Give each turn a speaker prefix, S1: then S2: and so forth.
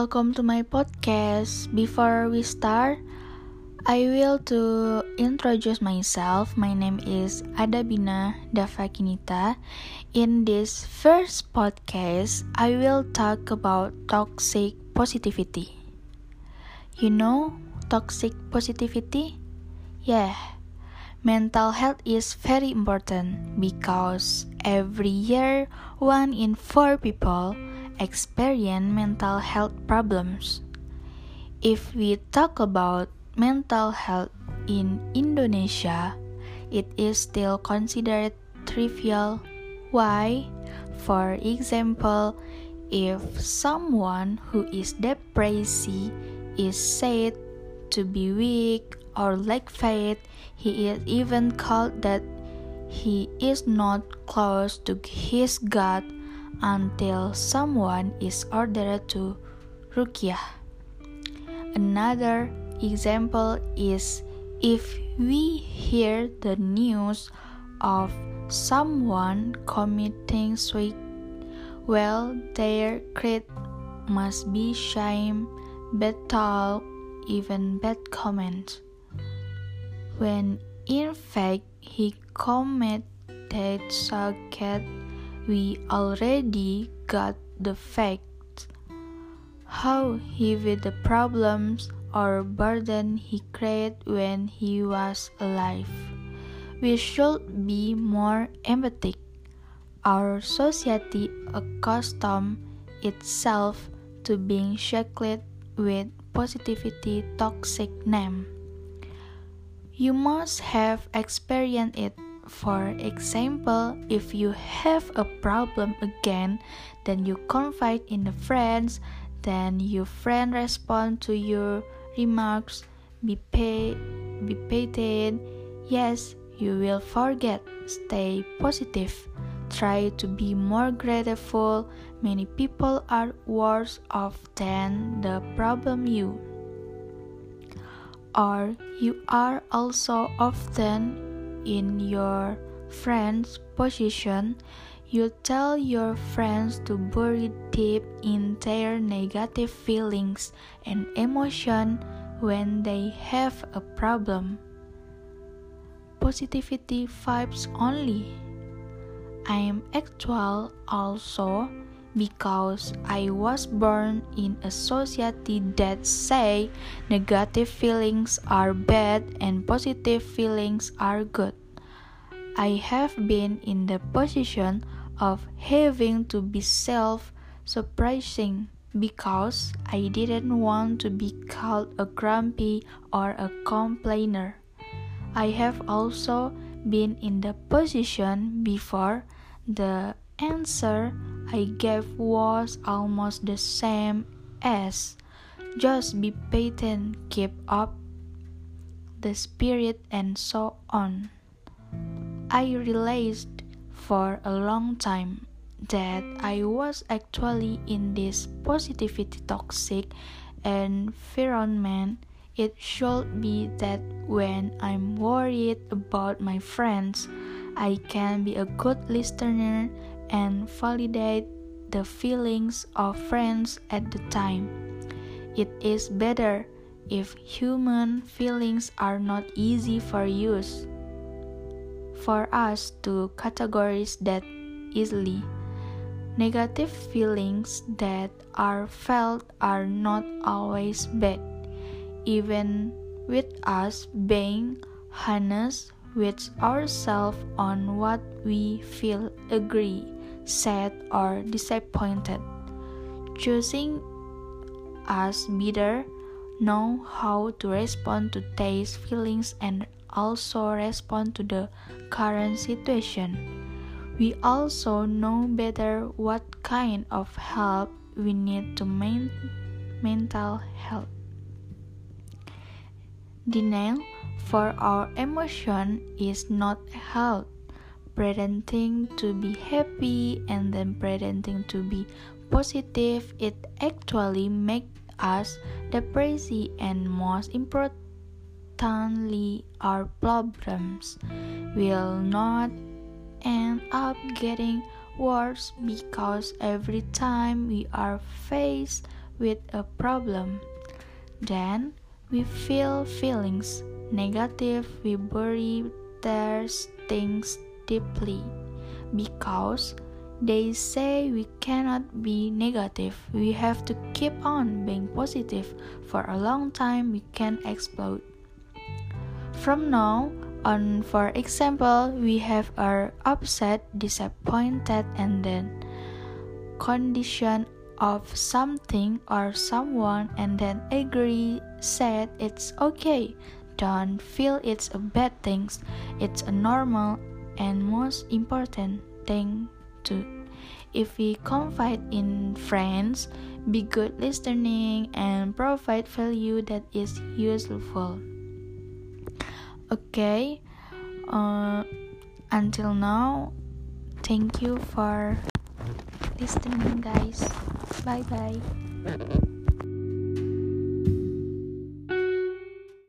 S1: welcome to my podcast. Before we start, I will to introduce myself. My name is Adabina Davakinita. In this first podcast, I will talk about toxic positivity. You know toxic positivity? Yeah. Mental health is very important because every year one in four people experience mental health problems. If we talk about mental health in Indonesia, it is still considered trivial. Why? For example, if someone who is depressed is said to be weak or lack faith, he is even called that he is not close to his God until someone is ordered to ruqyah. Another example is if we hear the news of someone committing suicide, well, their creed must be shame, bad talk, even bad comments. When in fact he committed suicide we already got the fact how heavy the problems or burden he created when he was alive. We should be more empathic. Our society accustomed itself to being shackled with positivity toxic name. You must have experienced it for example, if you have a problem again, then you confide in a friend, then your friend respond to your remarks, be pay, be patient. Yes, you will forget. Stay positive. Try to be more grateful. Many people are worse off than the problem you. Or you are also often in your friend's position, you tell your friends to bury deep in their negative feelings and emotion when they have a problem. Positivity vibes only. I am actual also because I was born in a society that say negative feelings are bad and positive feelings are good. I have been in the position of having to be self-surprising because I didn't want to be called a grumpy or a complainer. I have also been in the position before the answer I gave was almost the same as just be patient, keep up the spirit, and so on. I realized for a long time that I was actually in this positivity toxic and environment. It should be that when I'm worried about my friends, I can be a good listener and validate the feelings of friends at the time. It is better if human feelings are not easy for use for us to categorize that easily. Negative feelings that are felt are not always bad, even with us being honest with ourselves on what we feel agree sad, or disappointed. Choosing us better know how to respond to these feelings and also respond to the current situation. We also know better what kind of help we need to maintain mental health. Denial for our emotion is not health pretending to be happy and then pretending to be positive, it actually makes us depressed and most importantly, our problems will not end up getting worse because every time we are faced with a problem. Then we feel feelings negative, we bury their things deeply because they say we cannot be negative. We have to keep on being positive. For a long time, we can explode. From now on, for example, we have our upset, disappointed, and then condition of something or someone and then agree said it's okay don't feel it's a bad thing it's a normal and most important thing to if we confide in friends be good listening and provide value that is useful. Okay uh, until now thank you for listening guys. Bye bye